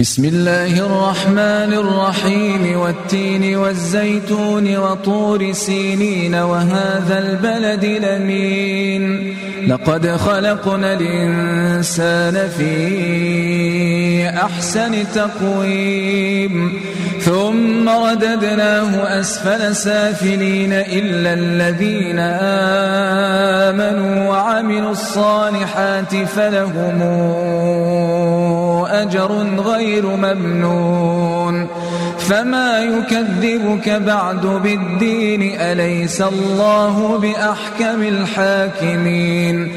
بسم الله الرحمن الرحيم والتين والزيتون وطور سينين وهذا البلد لمين لقد خلقنا الإنسان في أحسن تقويم. ثم رددناه أسفل سافلين إلا الذين آمنوا وعملوا الصالحات فلهم أجر غير ممنون. فما يكذبك بعد بالدين أليس الله بأحكم الحاكمين؟